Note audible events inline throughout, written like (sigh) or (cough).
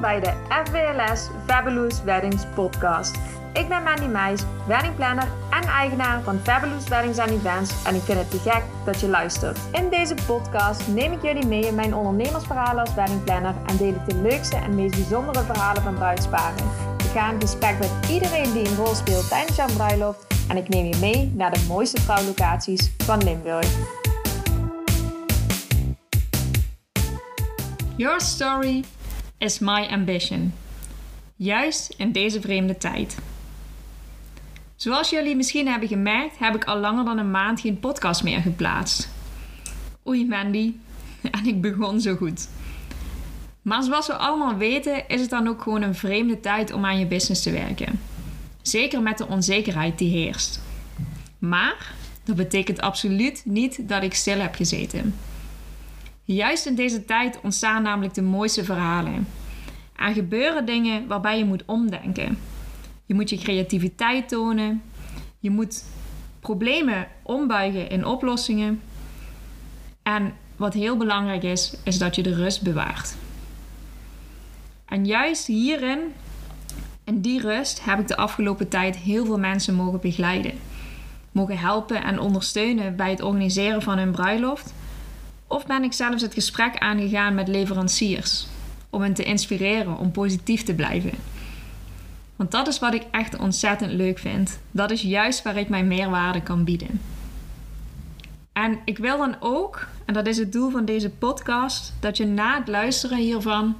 Bij de FWLS Fabulous Weddings podcast. Ik ben Mandy Meijs, weddingplanner en eigenaar van Fabulous Weddings and Events en ik vind het te gek dat je luistert. In deze podcast neem ik jullie mee in mijn ondernemersverhalen als weddingplanner en deel ik de leukste en meest bijzondere verhalen van bruidsparen. Ik ga in gesprek met iedereen die een rol speelt tijdens jouw bruiloft en ik neem je mee naar de mooiste trouwlocaties van Limburg. Your story is my ambition. Juist in deze vreemde tijd. Zoals jullie misschien hebben gemerkt, heb ik al langer dan een maand geen podcast meer geplaatst. Oei Mandy, (laughs) en ik begon zo goed. Maar zoals we allemaal weten, is het dan ook gewoon een vreemde tijd om aan je business te werken. Zeker met de onzekerheid die heerst. Maar dat betekent absoluut niet dat ik stil heb gezeten. Juist in deze tijd ontstaan namelijk de mooiste verhalen. Er gebeuren dingen waarbij je moet omdenken. Je moet je creativiteit tonen. Je moet problemen ombuigen in oplossingen. En wat heel belangrijk is, is dat je de rust bewaart. En juist hierin, in die rust, heb ik de afgelopen tijd heel veel mensen mogen begeleiden. Mogen helpen en ondersteunen bij het organiseren van hun bruiloft of ben ik zelfs het gesprek aangegaan met leveranciers om hen te inspireren om positief te blijven? Want dat is wat ik echt ontzettend leuk vind. Dat is juist waar ik mijn meerwaarde kan bieden. En ik wil dan ook, en dat is het doel van deze podcast, dat je na het luisteren hiervan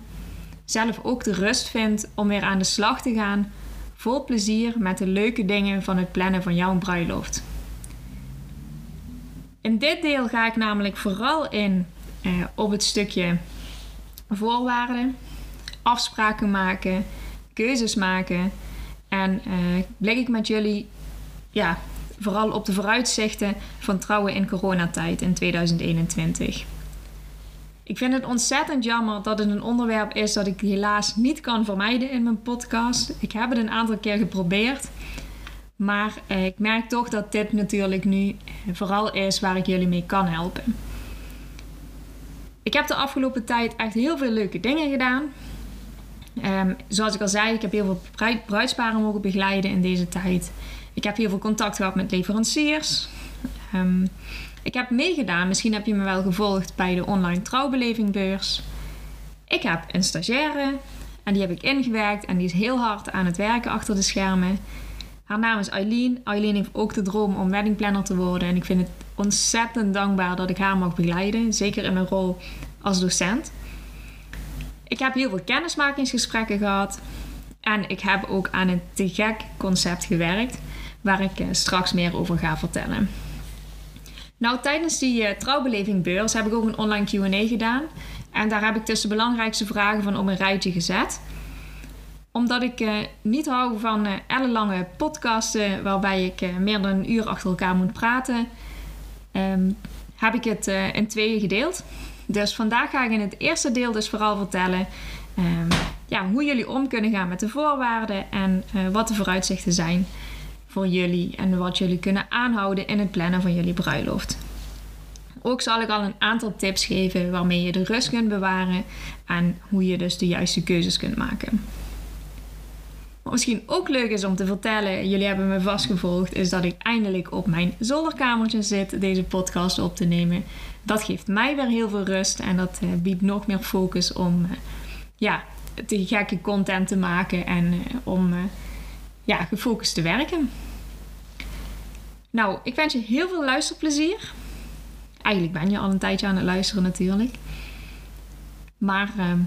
zelf ook de rust vindt om weer aan de slag te gaan, vol plezier met de leuke dingen van het plannen van jouw bruiloft. In dit deel ga ik namelijk vooral in eh, op het stukje voorwaarden, afspraken maken, keuzes maken. En uh, blik ik met jullie ja, vooral op de vooruitzichten van trouwen in coronatijd in 2021. Ik vind het ontzettend jammer dat het een onderwerp is dat ik helaas niet kan vermijden in mijn podcast. Ik heb het een aantal keer geprobeerd. Maar eh, ik merk toch dat dit natuurlijk nu vooral is waar ik jullie mee kan helpen. Ik heb de afgelopen tijd echt heel veel leuke dingen gedaan. Um, zoals ik al zei, ik heb heel veel bruidsparen mogen begeleiden in deze tijd. Ik heb heel veel contact gehad met leveranciers. Um, ik heb meegedaan, misschien heb je me wel gevolgd bij de online trouwbelevingbeurs. Ik heb een stagiaire en die heb ik ingewerkt en die is heel hard aan het werken achter de schermen. Haar naam is Eileen. Eileen heeft ook de droom om weddingplanner te worden. En ik vind het ontzettend dankbaar dat ik haar mag begeleiden. Zeker in mijn rol als docent. Ik heb heel veel kennismakingsgesprekken gehad. En ik heb ook aan een te gek concept gewerkt. Waar ik eh, straks meer over ga vertellen. Nou, tijdens die uh, trouwbelevingbeurs heb ik ook een online Q&A gedaan. En daar heb ik de belangrijkste vragen van op een rijtje gezet omdat ik uh, niet hou van uh, ellenlange podcasten waarbij ik uh, meer dan een uur achter elkaar moet praten, um, heb ik het in tweeën gedeeld. Dus vandaag ga ik in het eerste deel dus vooral vertellen um, ja, hoe jullie om kunnen gaan met de voorwaarden en wat de vooruitzichten zijn voor jullie en wat jullie kunnen aanhouden in het plannen van jullie bruiloft. Ook zal ik al een aantal tips geven waarmee je de rust kunt bewaren en hoe je dus de juiste keuzes kunt maken. Wat misschien ook leuk is om te vertellen, jullie hebben me vastgevolgd, is dat ik eindelijk op mijn zolderkamertje zit deze podcast op te nemen. Dat geeft mij weer heel veel rust en dat uh, biedt nog meer focus om uh, ja, te gekke content te maken en uh, om ja, gefocust te werken. Nou, ik wens je heel veel luisterplezier. Eigenlijk ben je al een tijdje aan het luisteren natuurlijk. Maar ehm,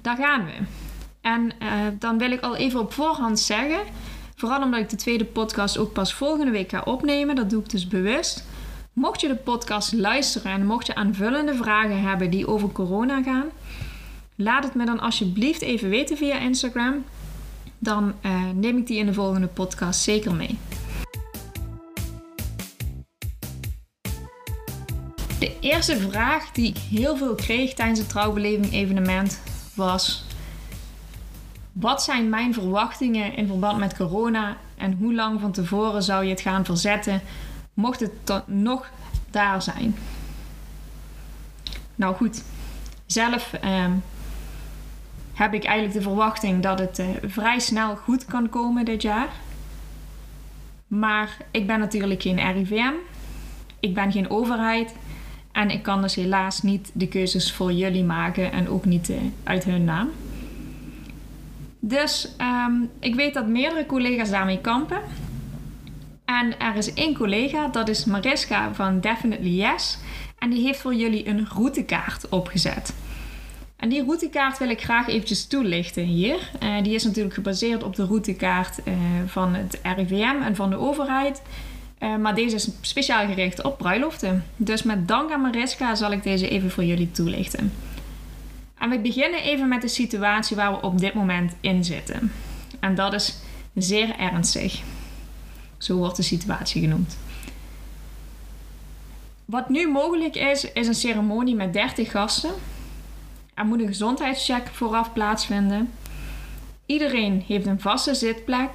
daar gaan we. En uh, dan wil ik al even op voorhand zeggen, vooral omdat ik de tweede podcast ook pas volgende week ga opnemen, dat doe ik dus bewust. Mocht je de podcast luisteren en mocht je aanvullende vragen hebben die over corona gaan, laat het me dan alsjeblieft even weten via Instagram. Dan uh, neem ik die in de volgende podcast zeker mee. De eerste vraag die ik heel veel kreeg tijdens het trouwbeleving evenement was: wat zijn mijn verwachtingen in verband met corona en hoe lang van tevoren zou je het gaan verzetten mocht het nog daar zijn? Nou goed, zelf ehm, heb ik eigenlijk de verwachting dat het vrij snel goed kan komen dit jaar. Maar ik ben natuurlijk geen RIVM. Ik ben geen overheid. En ik kan dus helaas niet de keuzes voor jullie maken en ook niet uit hun naam. Dus ehm, ik weet dat meerdere collega's daarmee kampen. En er is één collega, dat is Mariska van Definitely Yes. En die heeft voor jullie een routekaart opgezet. En die routekaart wil ik graag eventjes toelichten hier. Uh, die is natuurlijk gebaseerd op de routekaart uh, van het RIVM en van de overheid. Uh, maar deze is speciaal gericht op bruiloften. Dus met dank aan Mariska zal ik deze even voor jullie toelichten. En we beginnen even met de situatie waar we op dit moment in zitten. En dat is zeer ernstig. Zo wordt de situatie genoemd. Wat nu mogelijk is, is een ceremonie met 30 gasten. Er moet een gezondheidscheck vooraf plaatsvinden. Iedereen heeft een vaste zitplek.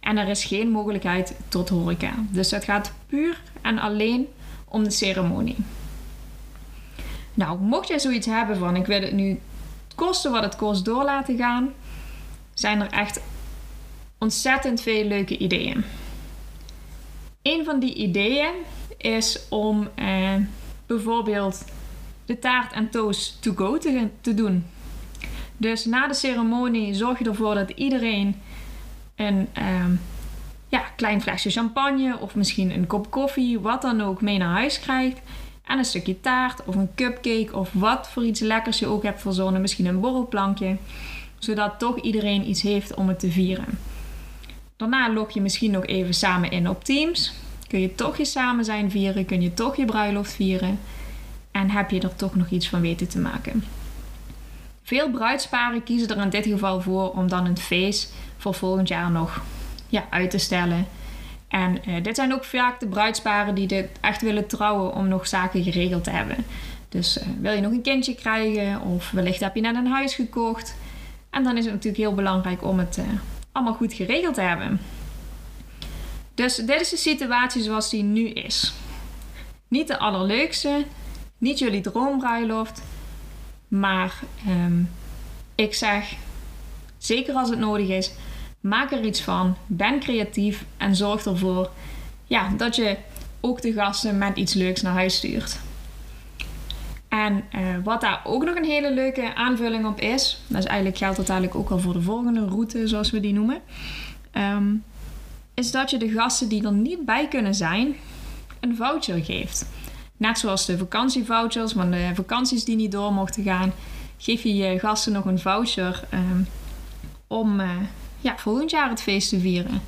En er is geen mogelijkheid tot horeca. Dus het gaat puur en alleen om de ceremonie. Nou, mocht jij zoiets hebben van ik wil het nu kosten wat het kost door laten gaan, zijn er echt ontzettend veel leuke ideeën. Een van die ideeën is om eh, bijvoorbeeld de taart en toast to go te, doen. Dus na de ceremonie zorg je ervoor dat iedereen een eh, ja, klein flesje champagne of misschien een kop koffie, wat dan ook, mee naar huis krijgt. En een stukje taart of een cupcake of wat voor iets lekkers je ook hebt verzonnen. Misschien een borrelplankje. Zodat toch iedereen iets heeft om het te vieren. Daarna log je misschien nog even samen in op Teams. Kun je toch je samen zijn vieren. Kun je toch je bruiloft vieren. En heb je er toch nog iets van weten te maken. Veel bruidsparen kiezen er in dit geval voor om dan een feest voor volgend jaar nog ja, uit te stellen. En uh, dit zijn ook vaak de bruidsparen die dit echt willen trouwen om nog zaken geregeld te hebben. Dus uh, wil je nog een kindje krijgen of wellicht heb je net een huis gekocht. En dan is het natuurlijk heel belangrijk om het uh, allemaal goed geregeld te hebben. Dus dit is de situatie zoals die nu is. Niet de allerleukste, niet jullie droombruiloft, maar um, ik zeg, zeker als het nodig is, Maak er iets van. Ben creatief en zorg ervoor ja, dat je ook de gasten met iets leuks naar huis stuurt. En uh, wat daar ook nog een hele leuke aanvulling op is, dat is eigenlijk, geldt dat eigenlijk ook al voor de volgende route, zoals we die noemen, um, is dat je de gasten die er niet bij kunnen zijn, een voucher geeft. Net zoals de vakantievouchers, maar de vakanties die niet door mochten gaan, geef je je gasten nog een voucher um, om, uh, ja, volgend jaar het feest te vieren.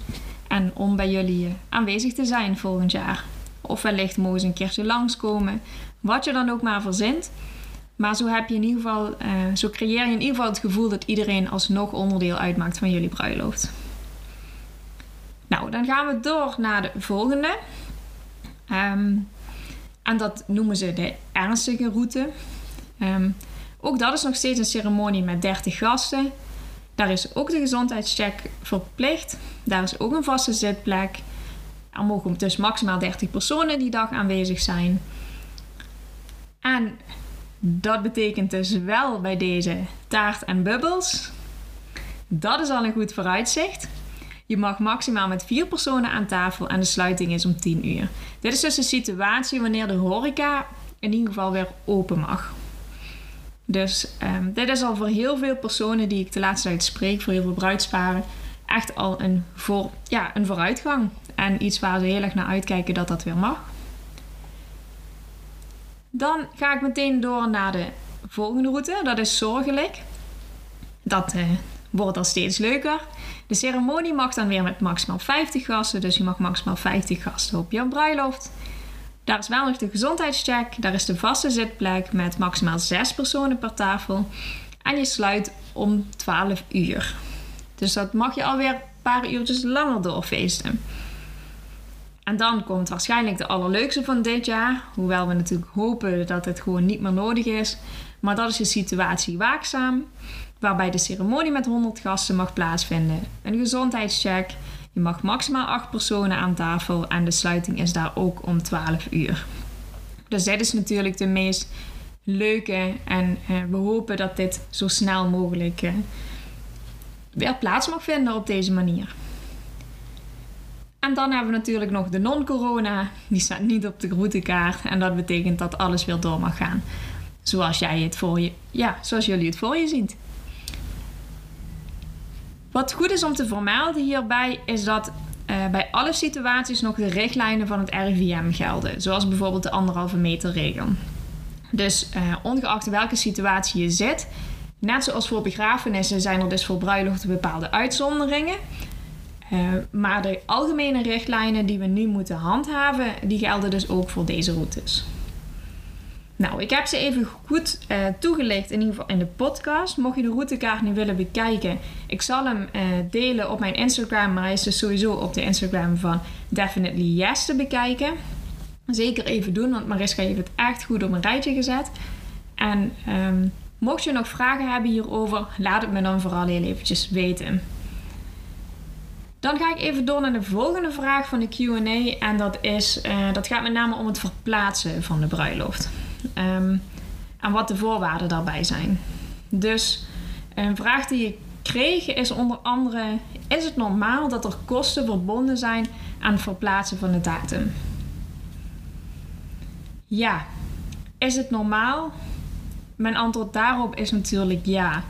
En om bij jullie eh, aanwezig te zijn volgend jaar. Of wellicht mogen ze een keertje langskomen. Wat je dan ook maar verzint. Maar zo, heb je in ieder geval, uh, zo creëer je in ieder geval het gevoel dat iedereen alsnog onderdeel uitmaakt van jullie bruiloft. Nou, dan gaan we door naar de volgende. Um, en dat noemen ze de ernstige route. Um, ook dat is nog steeds een ceremonie met 30 gasten. Daar is ook de gezondheidscheck verplicht. Daar is ook een vaste zitplek. Er mogen dus maximaal 30 personen die dag aanwezig zijn. En dat betekent dus wel bij deze taart en bubbels. Dat is al een goed vooruitzicht. Je mag maximaal met vier personen aan tafel en de sluiting is om 10 uur. Dit is dus de situatie wanneer de horeca in ieder geval weer open mag. Dus um, dit is al voor heel veel personen die ik de laatste tijd spreek, voor heel veel bruidsparen, echt al een, voor, ja, een vooruitgang. En iets waar ze heel erg naar uitkijken dat dat weer mag. Dan ga ik meteen door naar de volgende route. Dat is zorgelijk. Dat uh, wordt al steeds leuker. De ceremonie mag dan weer met maximaal 50 gasten. Dus je mag maximaal 50 gasten op je bruiloft. Daar is wel nog de gezondheidscheck. Daar is de vaste zitplek met maximaal 6 personen per tafel. En je sluit om 12 uur. Dus dat mag je alweer een paar uurtjes langer doorfeesten. En dan komt waarschijnlijk de allerleukste van dit jaar. Hoewel we natuurlijk hopen dat het gewoon niet meer nodig is. Maar dat is de situatie waakzaam. Waarbij de ceremonie met 100 gasten mag plaatsvinden. Een gezondheidscheck je mag maximaal 8 personen aan tafel en de sluiting is daar ook om 12 uur. Dus dit is natuurlijk de meest leuke en eh, we hopen dat dit zo snel mogelijk uh, weer plaats mag vinden op deze manier. En dan hebben we natuurlijk nog de non-corona. Die staat niet op de routekaart. En dat betekent dat alles weer door mag gaan. Zoals jij het voor je, ja, zoals jullie het voor je ziet. Wat goed is om te vermelden hierbij is dat uh, bij alle situaties nog de richtlijnen van het RIVM gelden. Zoals bijvoorbeeld de anderhalve meter regel. Dus uh, ongeacht welke situatie je zit, net zoals voor begrafenissen zijn er dus voor bruiloften bepaalde uitzonderingen. Uh, maar de algemene richtlijnen die we nu moeten handhaven, die gelden dus ook voor deze routes. Nou, ik heb ze even goed uh, toegelicht, in ieder geval in de podcast. Mocht je de routekaart nu willen bekijken, ik zal hem uh, delen op mijn Instagram, maar hij is dus sowieso op de Instagram van Definitely Yes te bekijken. Zeker even doen, want Mariska heeft het echt goed op een rijtje gezet. En um, mocht je nog vragen hebben hierover, laat het me dan vooral heel eventjes weten. Dan ga ik even door naar de volgende vraag van de QA. En dat, is, uh, dat gaat met name om het verplaatsen van de bruiloft. Um, en wat de voorwaarden daarbij zijn. Dus een vraag die ik kreeg is onder andere: Is het normaal dat er kosten verbonden zijn aan het verplaatsen van de datum? Ja. Is het normaal? Mijn antwoord daarop is natuurlijk ja.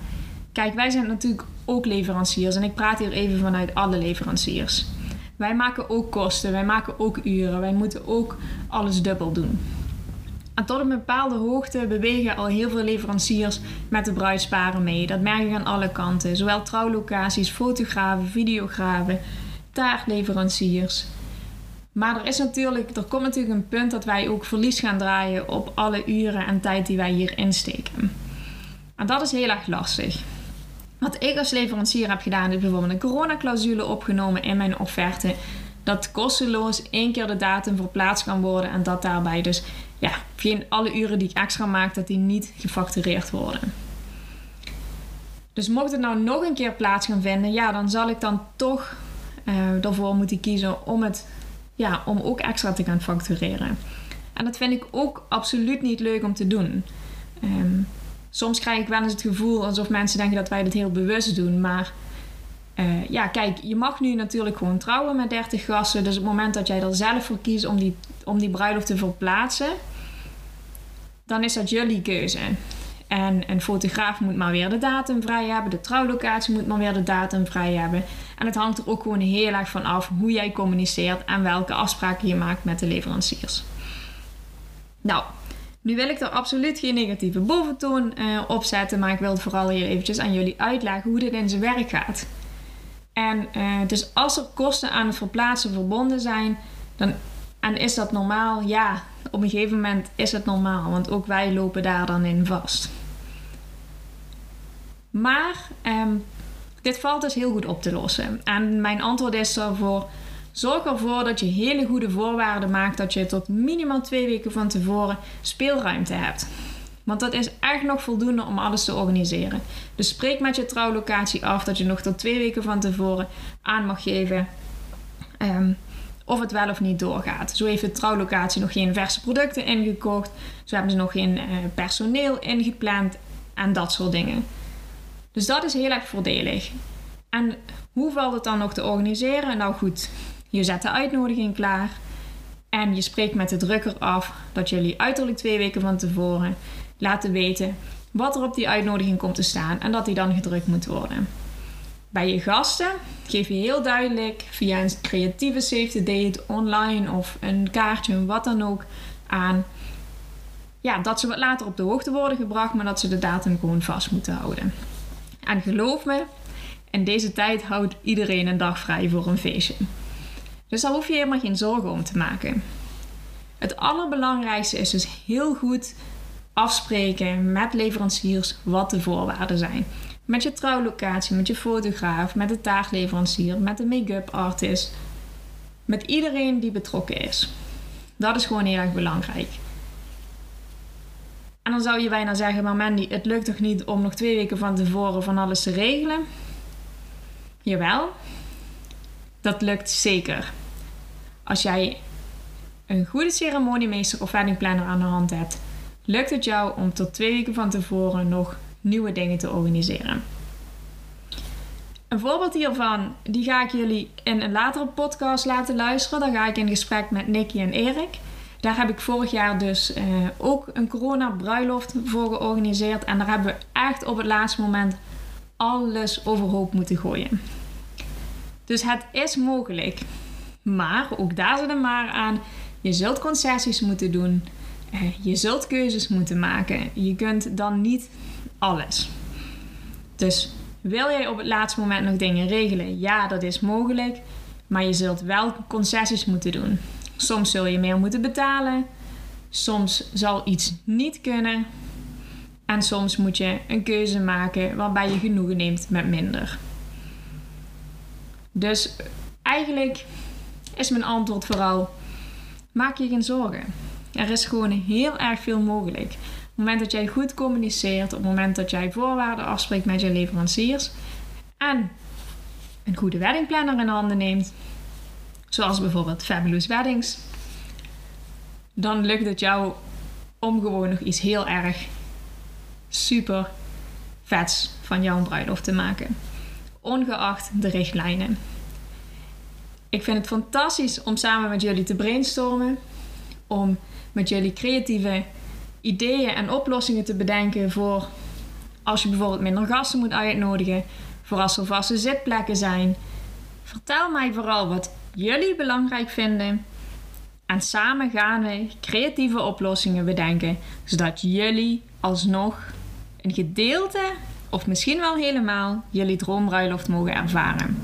Kijk, wij zijn natuurlijk ook leveranciers en ik praat hier even vanuit alle leveranciers. Wij maken ook kosten, wij maken ook uren, wij moeten ook alles dubbel doen. En tot een bepaalde hoogte bewegen al heel veel leveranciers met de bruidsparen mee. Dat merk ik aan alle kanten. Zowel trouwlocaties, fotografen, videografen, taartleveranciers. Maar er, is natuurlijk, er komt natuurlijk een punt dat wij ook verlies gaan draaien op alle uren en tijd die wij hier insteken. En dat is heel erg lastig. Wat ik als leverancier heb gedaan, is bijvoorbeeld een coronaclausule opgenomen in mijn offerte. Dat kosteloos één keer de datum verplaatst kan worden en dat daarbij dus ja, geen alle uren die ik extra maak, dat die niet gefactureerd worden. Dus mocht het nou nog een keer plaats gaan vinden, ja, dan zal ik dan toch uh, ervoor moeten kiezen om, het, ja, om ook extra te gaan factureren. En dat vind ik ook absoluut niet leuk om te doen. Um, soms krijg ik wel eens het gevoel alsof mensen denken dat wij dit heel bewust doen. Maar uh, ja, kijk, je mag nu natuurlijk gewoon trouwen met 30 gasten. Dus op het moment dat jij er zelf voor kiest om die, om die bruiloft te verplaatsen, dan is dat jullie keuze. En een fotograaf moet maar weer de datum vrij hebben. De trouwlocatie moet maar weer de datum vrij hebben. En het hangt er ook gewoon heel erg van af hoe jij communiceert en welke afspraken je maakt met de leveranciers. Nou, nu wil ik er absoluut geen negatieve boventoon uh, op zetten, maar ik wil vooral hier eventjes aan jullie uitleggen hoe dit in zijn werk gaat. En uh, dus als er kosten aan het verplaatsen verbonden zijn, dan, en is dat normaal? Ja, op een gegeven moment is het normaal, want ook wij lopen daar dan in vast. Maar um, dit valt dus heel goed op te lossen. En mijn antwoord is daarvoor: zorg ervoor dat je hele goede voorwaarden maakt, dat je tot minimaal twee weken van tevoren speelruimte hebt. Want dat is echt nog voldoende om alles te organiseren. Dus spreek met je trouwlocatie af dat je nog tot twee weken van tevoren aan mag geven. Um, of het wel of niet doorgaat. Zo heeft de trouwlocatie nog geen verse producten ingekocht. Zo hebben ze nog geen uh, personeel ingepland en dat soort dingen. Dus dat is heel erg voordelig. En hoe valt het dan nog te organiseren? Nou goed, je zet de uitnodiging klaar. En je spreekt met de drukker af dat jullie uiterlijk twee weken van tevoren laten weten wat er op die uitnodiging komt te staan en dat die dan gedrukt moet worden. Bij je gasten geef je heel duidelijk via een creatieve save the date online of een kaartje, wat dan ook, aan ja, dat ze wat later op de hoogte worden gebracht, maar dat ze de datum gewoon vast moeten houden. En geloof me, in deze tijd houdt iedereen een dag vrij voor een feestje. Dus daar hoef je helemaal geen zorgen om te maken. Het allerbelangrijkste is dus heel goed afspreken met leveranciers wat de voorwaarden zijn. Met je trouwlocatie, met je fotograaf, met de taartleverancier, met de make-up artist. Met iedereen die betrokken is. Dat is gewoon heel erg belangrijk. En dan zou je bijna zeggen, maar Mandy, het lukt toch niet om nog twee weken van tevoren van alles te regelen? Jawel, dat lukt zeker. Als jij een goede ceremoniemeester of weddingplanner aan de hand hebt, lukt het jou om tot twee weken van tevoren nog nieuwe dingen te organiseren. Een voorbeeld hiervan, die ga ik jullie in een latere podcast laten luisteren. Dan ga ik in gesprek met Nicky en Erik. Daar heb ik vorig jaar dus eh, ook een corona bruiloft voor georganiseerd. En daar hebben we echt op het laatste moment alles overhoop moeten gooien. Dus het is mogelijk. Maar ook daar zit een maar aan. Je zult concessies moeten doen. Eh, je zult keuzes moeten maken. Je kunt dan niet alles. Dus wil jij op het laatste moment nog dingen regelen? Ja, dat is mogelijk. Maar je zult wel concessies moeten doen. Soms zul je meer moeten betalen. Soms zal iets niet kunnen. En soms moet je een keuze maken waarbij je genoegen neemt met minder. Dus eigenlijk is mijn antwoord vooral: maak je geen zorgen. Er is gewoon heel erg veel mogelijk. Op het moment dat jij goed communiceert, op het moment dat jij voorwaarden afspreekt met je leveranciers en een goede weddingplanner in handen neemt, zoals bijvoorbeeld Fabulous Weddings, dan lukt het jou om gewoon nog iets heel erg super vets van jouw bruiloft te maken. Ongeacht de richtlijnen. Ik vind het fantastisch om samen met jullie te brainstormen. Om met jullie creatieve ideeën en oplossingen te bedenken voor als je bijvoorbeeld minder gasten moet uitnodigen. Voor als er vaste zitplekken zijn. Vertel mij vooral wat jullie belangrijk vinden. En samen gaan we creatieve oplossingen bedenken. Zodat jullie alsnog een gedeelte, of misschien wel helemaal, jullie droombruiloft mogen ervaren.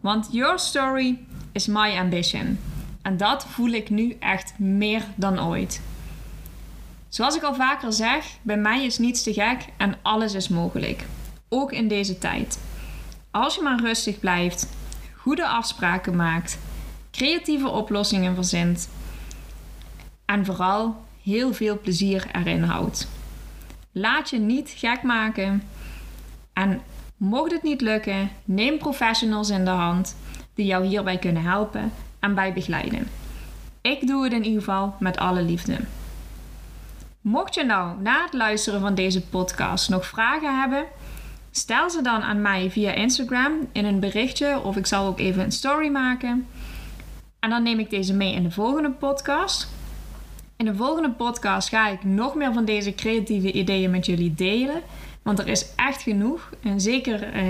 Want your story is my ambition. En dat voel ik nu echt meer dan ooit. Zoals ik al vaker zeg, bij mij is niets te gek en alles is mogelijk. Ook in deze tijd. Als je maar rustig blijft, goede afspraken maakt, creatieve oplossingen verzint en vooral heel veel plezier erin houdt. Laat je niet gek maken en mocht het niet lukken, neem professionals in de hand die jou hierbij kunnen helpen en bij begeleiden. Ik doe het in ieder geval met alle liefde. Mocht je nou na het luisteren van deze podcast nog vragen hebben, stel ze dan aan mij via Instagram in een berichtje of ik zal ook even een story maken. En dan neem ik deze mee in de volgende podcast. In de volgende podcast ga ik nog meer van deze creatieve ideeën met jullie delen. Want er is echt genoeg. En zeker eh,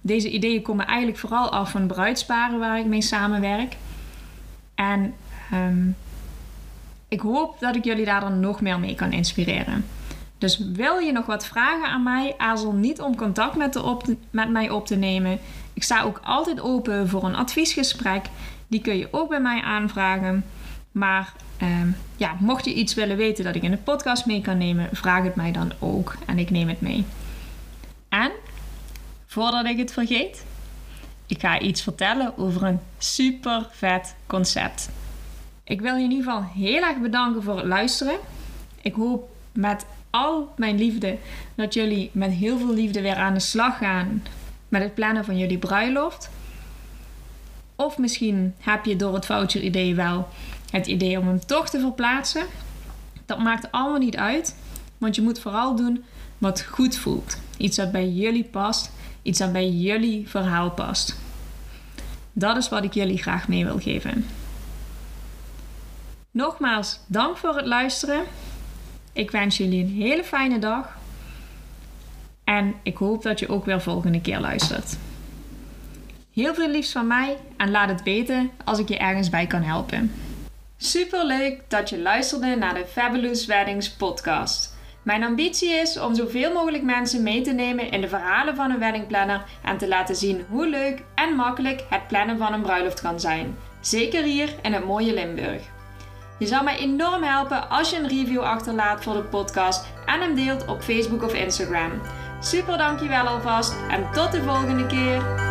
deze ideeën komen eigenlijk vooral af van bruidsparen waar ik mee samenwerk. En ehm, ik hoop dat ik jullie daar dan nog meer mee kan inspireren. Dus wil je nog wat vragen aan mij, aarzel niet om contact met, de op met mij op te nemen. Ik sta ook altijd open voor een adviesgesprek. Die kun je ook bij mij aanvragen. Maar ehm, ja, mocht je iets willen weten dat ik in de podcast mee kan nemen, vraag het mij dan ook en ik neem het mee. En voordat ik het vergeet, ik ga iets vertellen over een super vet concept. Ik wil je in ieder geval heel erg bedanken voor het luisteren. Ik hoop met al mijn liefde dat jullie met heel veel liefde weer aan de slag gaan met het plannen van jullie bruiloft. Of misschien heb je door het voucher idee wel het idee om hem toch te verplaatsen. Dat maakt allemaal niet uit, want je moet vooral doen wat goed voelt. Iets dat bij jullie past, iets dat bij jullie verhaal past. Dat is wat ik jullie graag mee wil geven. Nogmaals, dank voor het luisteren. Ik wens jullie een hele fijne dag. En ik hoop dat je ook weer volgende keer luistert. Heel veel liefs van mij en laat het weten als ik je ergens bij kan helpen. Super leuk dat je luisterde naar de Fabulous Weddings podcast. Mijn ambitie is om zoveel mogelijk mensen mee te nemen in de verhalen van een weddingplanner en te laten zien hoe leuk en makkelijk het plannen van een bruiloft kan zijn. Zeker hier in het mooie Limburg. Je zou mij enorm helpen als je een review achterlaat voor de podcast en hem deelt op Facebook of Instagram. Super dankjewel alvast en tot de volgende keer.